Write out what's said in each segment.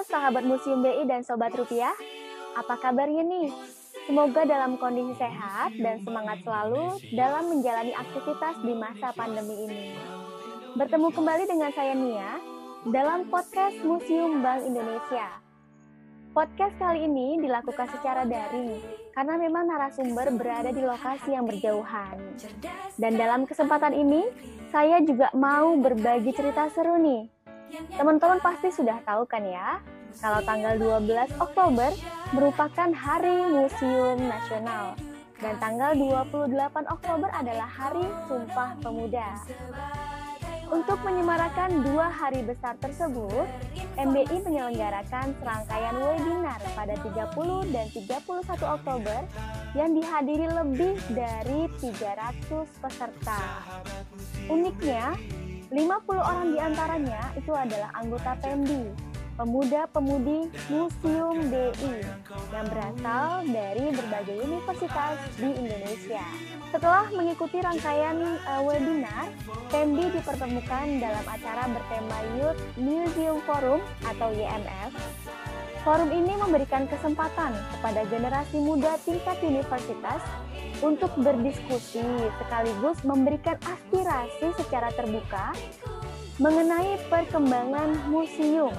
Sahabat Museum BI dan Sobat Rupiah, apa kabarnya nih? Semoga dalam kondisi sehat dan semangat selalu dalam menjalani aktivitas di masa pandemi ini. Bertemu kembali dengan saya Nia dalam podcast Museum Bank Indonesia. Podcast kali ini dilakukan secara daring karena memang narasumber berada di lokasi yang berjauhan. Dan dalam kesempatan ini, saya juga mau berbagi cerita seru nih Teman-teman pasti sudah tahu kan ya, kalau tanggal 12 Oktober merupakan Hari Museum Nasional dan tanggal 28 Oktober adalah Hari Sumpah Pemuda. Untuk menyemarakan dua hari besar tersebut, MBI menyelenggarakan serangkaian webinar pada 30 dan 31 Oktober yang dihadiri lebih dari 300 peserta. Uniknya, 50 orang di antaranya itu adalah anggota PEMDI, pemuda-pemudi Museum DI yang berasal dari berbagai universitas di Indonesia. Setelah mengikuti rangkaian uh, webinar, PEMDI dipertemukan dalam acara bertema Youth Museum Forum atau YMF. Forum ini memberikan kesempatan kepada generasi muda tingkat universitas untuk berdiskusi sekaligus memberikan aspirasi secara terbuka mengenai perkembangan museum.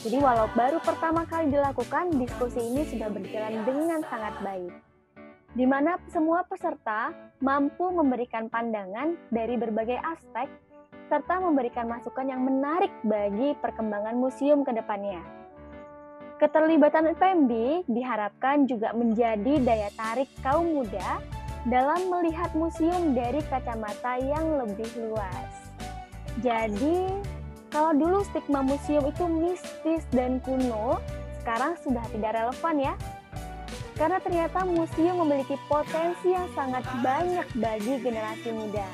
Jadi walau baru pertama kali dilakukan, diskusi ini sudah berjalan dengan sangat baik. Di mana semua peserta mampu memberikan pandangan dari berbagai aspek serta memberikan masukan yang menarik bagi perkembangan museum ke depannya. Keterlibatan PMB diharapkan juga menjadi daya tarik kaum muda dalam melihat museum dari kacamata yang lebih luas. Jadi, kalau dulu stigma museum itu mistis dan kuno, sekarang sudah tidak relevan ya. Karena ternyata museum memiliki potensi yang sangat banyak bagi generasi muda.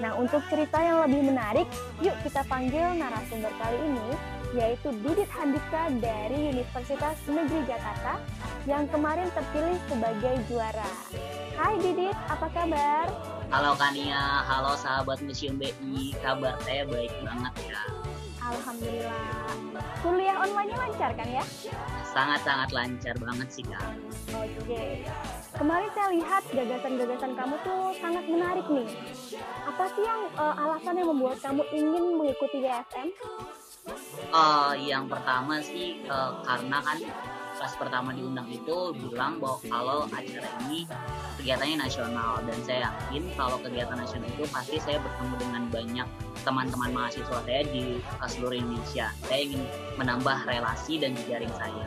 Nah, untuk cerita yang lebih menarik, yuk kita panggil narasumber kali ini yaitu Didit Handika dari Universitas Negeri Jakarta yang kemarin terpilih sebagai juara. Hai Didit, apa kabar? Halo Kania, halo sahabat Museum BI, kabar saya baik banget ya. Alhamdulillah. Kuliah online-nya lancar kan ya? Sangat-sangat lancar banget sih kak. Oke. Kemarin saya lihat gagasan-gagasan kamu tuh sangat menarik nih. Apa sih yang uh, alasan yang membuat kamu ingin mengikuti YSM? Uh, yang pertama sih uh, karena kan pas pertama diundang itu bilang bahwa kalau acara ini kegiatannya nasional dan saya yakin kalau kegiatan nasional itu pasti saya bertemu dengan banyak teman-teman mahasiswa saya di uh, seluruh Indonesia. Saya ingin menambah relasi dan jejaring saya.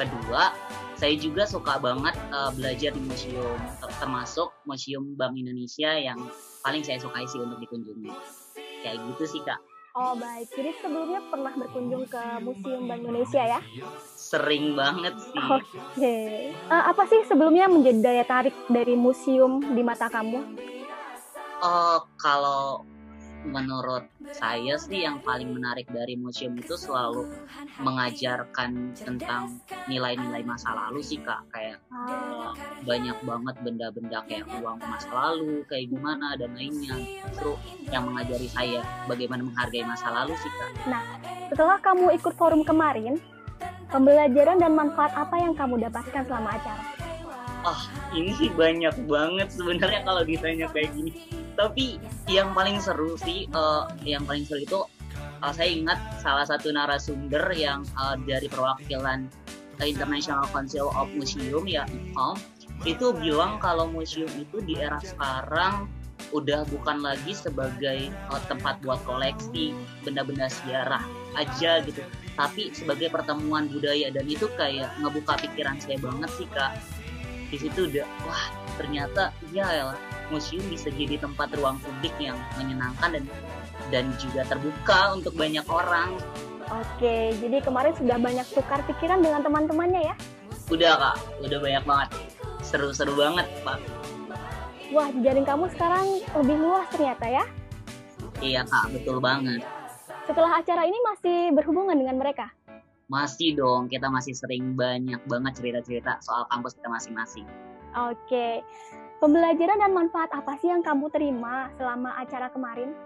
Kedua, saya juga suka banget uh, belajar di museum, termasuk Museum Bank Indonesia yang paling saya sukai sih untuk dikunjungi. Kayak gitu sih kak. Oh baik, jadi sebelumnya pernah berkunjung ke Museum Bank Indonesia ya? Sering banget sih. Oke. Okay. Uh, eh, apa sih sebelumnya menjadi daya tarik dari museum di mata kamu? Uh, kalau menurut saya sih yang paling menarik dari museum itu selalu mengajarkan tentang nilai-nilai masa lalu sih kak kayak uh, banyak banget benda-benda kayak uang masa lalu kayak gimana dan lainnya justru yang mengajari saya bagaimana menghargai masa lalu sih kak. Nah setelah kamu ikut forum kemarin pembelajaran dan manfaat apa yang kamu dapatkan selama acara? Oh ini sih banyak banget sebenarnya kalau ditanya kayak gini. Tapi yang paling seru sih uh, yang paling seru itu uh, saya ingat salah satu narasumber yang uh, dari perwakilan International Council of Museum ya ICOM itu bilang kalau museum itu di era sekarang udah bukan lagi sebagai uh, tempat buat koleksi benda-benda sejarah aja gitu. Tapi sebagai pertemuan budaya dan itu kayak ngebuka pikiran saya banget sih kak di situ udah wah ternyata ya museum bisa jadi tempat ruang publik yang menyenangkan dan dan juga terbuka untuk banyak orang. Oke, jadi kemarin sudah banyak tukar pikiran dengan teman-temannya ya? Udah kak, udah banyak banget. Seru-seru banget pak. Wah, jaring kamu sekarang lebih luas ternyata ya? Iya kak, betul banget. Setelah acara ini masih berhubungan dengan mereka? Masih dong, kita masih sering banyak banget cerita-cerita soal kampus kita masing-masing. Oke, Pembelajaran dan manfaat apa sih yang kamu terima selama acara kemarin?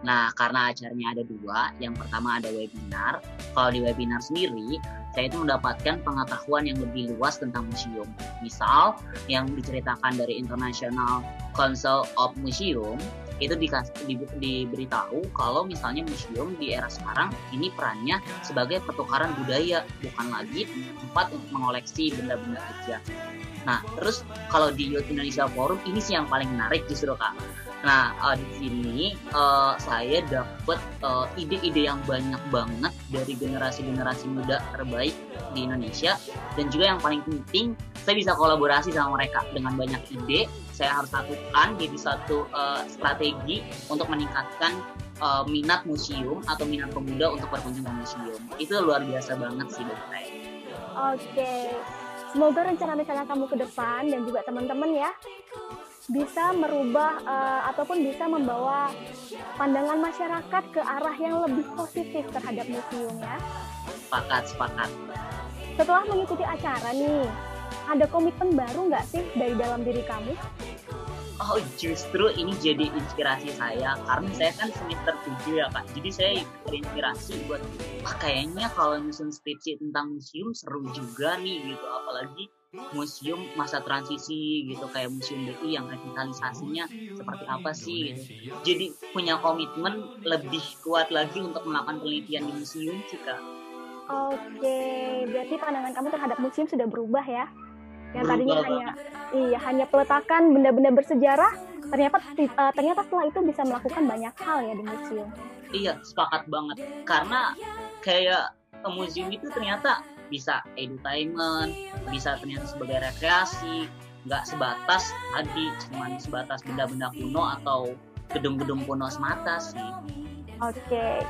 Nah, karena acaranya ada dua, yang pertama ada webinar. Kalau di webinar sendiri, saya itu mendapatkan pengetahuan yang lebih luas tentang museum. Misal, yang diceritakan dari International Council of Museum, itu dikasih, di, diberitahu kalau misalnya museum di era sekarang ini perannya sebagai pertukaran budaya, bukan lagi tempat untuk mengoleksi benda-benda aja. Nah, terus kalau di Youth Indonesia Forum ini sih yang paling menarik justru kak Nah, uh, di sini uh, saya dapat uh, ide-ide yang banyak banget dari generasi-generasi muda terbaik di Indonesia dan juga yang paling penting saya bisa kolaborasi sama mereka dengan banyak ide. Saya harus satukan jadi satu uh, strategi untuk meningkatkan uh, minat museum atau minat pemuda untuk berkunjung ke museum. Itu luar biasa banget sih dari saya. Oke, semoga rencana-rencana kamu ke depan dan juga teman-teman ya bisa merubah uh, ataupun bisa membawa pandangan masyarakat ke arah yang lebih positif terhadap museum ya. Sepakat, sepakat. Setelah mengikuti acara nih, ada komitmen baru nggak sih dari dalam diri kamu? Oh justru ini jadi inspirasi saya karena saya kan semester 7 ya kak jadi saya terinspirasi buat wah kayaknya kalau nyusun skripsi tentang museum seru juga nih gitu apalagi museum masa transisi gitu kayak museum BI yang revitalisasinya seperti apa sih gitu. Jadi punya komitmen lebih kuat lagi untuk melakukan penelitian di museum juga. Oke, berarti pandangan kamu terhadap museum sudah berubah ya? Yang tadinya hanya iya hanya peletakan benda-benda bersejarah, ternyata uh, ternyata setelah itu bisa melakukan banyak hal ya di museum. Iya, sepakat banget. Karena kayak museum itu ternyata bisa edutainment bisa ternyata sebagai rekreasi nggak sebatas tadi cuma sebatas benda-benda kuno atau gedung-gedung kuno semata sih oke okay.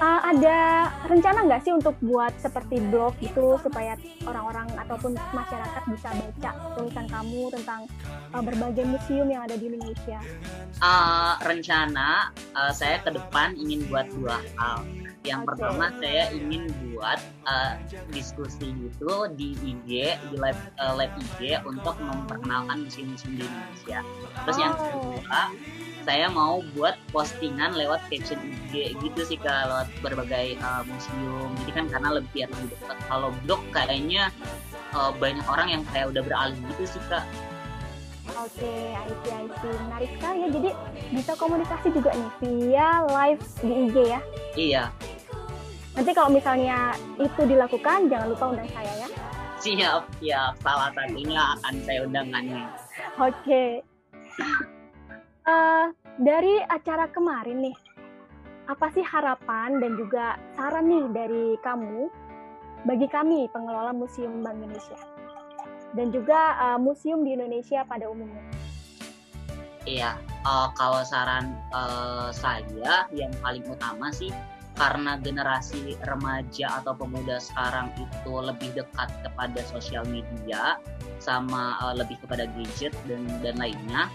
Uh, ada rencana nggak sih untuk buat seperti blog itu supaya orang-orang ataupun masyarakat bisa baca tulisan kamu tentang uh, berbagai museum yang ada di Indonesia? Uh, rencana uh, saya ke depan ingin buat dua hal. Yang okay. pertama saya ingin buat uh, diskusi itu di IG, di live, uh, live IG untuk memperkenalkan museum-museum di Indonesia. Terus oh. yang kedua, saya mau buat postingan lewat caption IG gitu sih kak lewat berbagai uh, museum jadi kan karena lebih lebih dekat kalau blog kayaknya uh, banyak orang yang kayak udah beralih gitu sih kak Oke, okay, IT IT menarik sekali ya. Jadi bisa komunikasi juga nih via live di IG ya? Iya. Nanti kalau misalnya itu dilakukan, jangan lupa undang saya ya. Siap, siap. Salah satunya akan saya undangkannya. Oke. Okay. Uh, dari acara kemarin nih, apa sih harapan dan juga saran nih dari kamu bagi kami pengelola Museum Bank Indonesia? dan juga uh, museum di Indonesia pada umumnya. Iya, uh, kalau saran uh, saya yang paling utama sih karena generasi remaja atau pemuda sekarang itu lebih dekat kepada sosial media sama uh, lebih kepada gadget dan dan lainnya.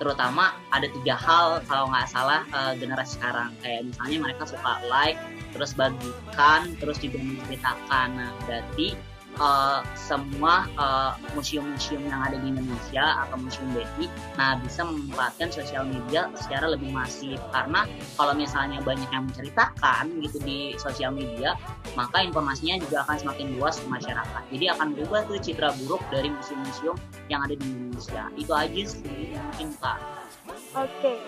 Terutama ada tiga hal kalau nggak salah uh, generasi sekarang. Kayak misalnya mereka suka like terus bagikan terus juga menceritakan. Nah berarti uh, semua uh, museum-museum yang ada di Indonesia atau museum BI nah bisa memanfaatkan sosial media secara lebih masif. Karena kalau misalnya banyak yang menceritakan gitu di sosial media maka informasinya juga akan semakin luas ke masyarakat. Jadi akan berubah tuh citra buruk dari museum-museum yang ada di Indonesia. Itu aja sih mungkin kak. Oke.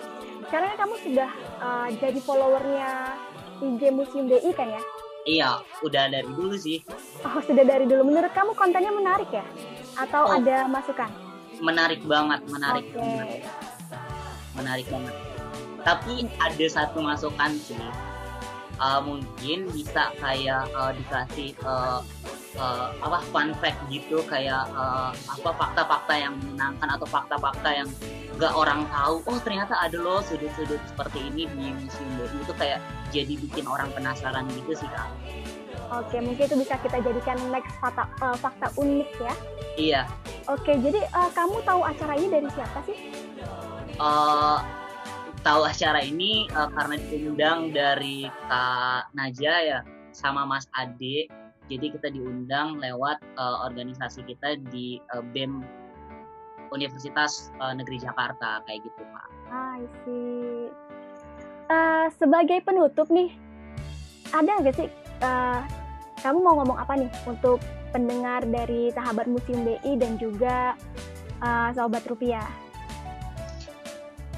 Sekarang kamu sudah uh, jadi followernya IG Museum DI kan ya Iya, udah dari dulu sih. Oh, sudah dari dulu. Menurut kamu kontennya menarik ya? Atau oh, ada masukan? Menarik banget, menarik okay. Menarik banget. Tapi ada satu masukan sih. Uh, mungkin bisa kayak uh, dikasih uh, uh, apa fun fact gitu kayak uh, apa fakta-fakta yang menyenangkan atau fakta-fakta yang gak orang tahu oh ternyata ada loh sudut-sudut seperti ini di museum BI itu kayak jadi bikin orang penasaran gitu sih kak Oke, mungkin itu bisa kita jadikan next fakta, uh, fakta unik ya. Iya. Oke, jadi uh, kamu tahu acara ini dari siapa sih? Uh, tahu acara ini uh, karena diundang dari Kak Naja ya sama Mas Ade. Jadi kita diundang lewat uh, organisasi kita di uh, BEM Universitas uh, Negeri Jakarta kayak gitu Pak. Ah, I see. uh, sebagai penutup nih, ada nggak sih uh, kamu mau ngomong apa nih untuk pendengar dari sahabat Museum BI dan juga uh, Sobat Rupiah?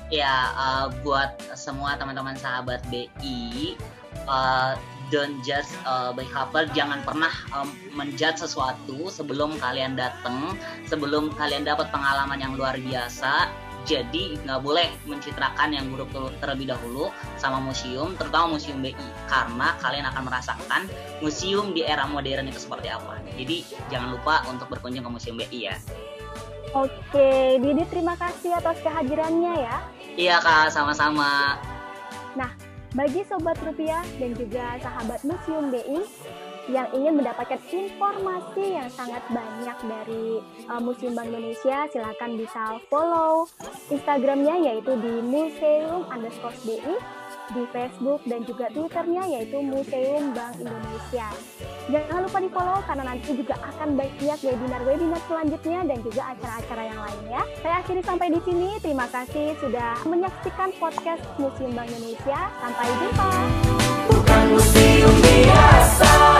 Ya, uh, buat semua teman-teman sahabat BI, uh, don't judge uh, by cover jangan pernah um, menjudge sesuatu sebelum kalian datang sebelum kalian dapat pengalaman yang luar biasa jadi nggak boleh mencitrakan yang buruk terlebih dahulu sama museum terutama museum BI karena kalian akan merasakan museum di era modern itu seperti apa jadi jangan lupa untuk berkunjung ke museum BI ya Oke, Didi terima kasih atas kehadirannya ya. Iya kak, sama-sama. Nah, bagi Sobat Rupiah dan juga sahabat Museum BI yang ingin mendapatkan informasi yang sangat banyak dari uh, Museum Bank Indonesia, silakan bisa follow Instagramnya yaitu di museum underscore BI di Facebook dan juga Twitternya yaitu Museum Bank Indonesia. Jangan lupa di follow karena nanti juga akan banyak webinar-webinar selanjutnya dan juga acara-acara yang lainnya. Saya akhiri sampai di sini. Terima kasih sudah menyaksikan podcast Museum Bank Indonesia. Sampai jumpa. Bukan museum biasa.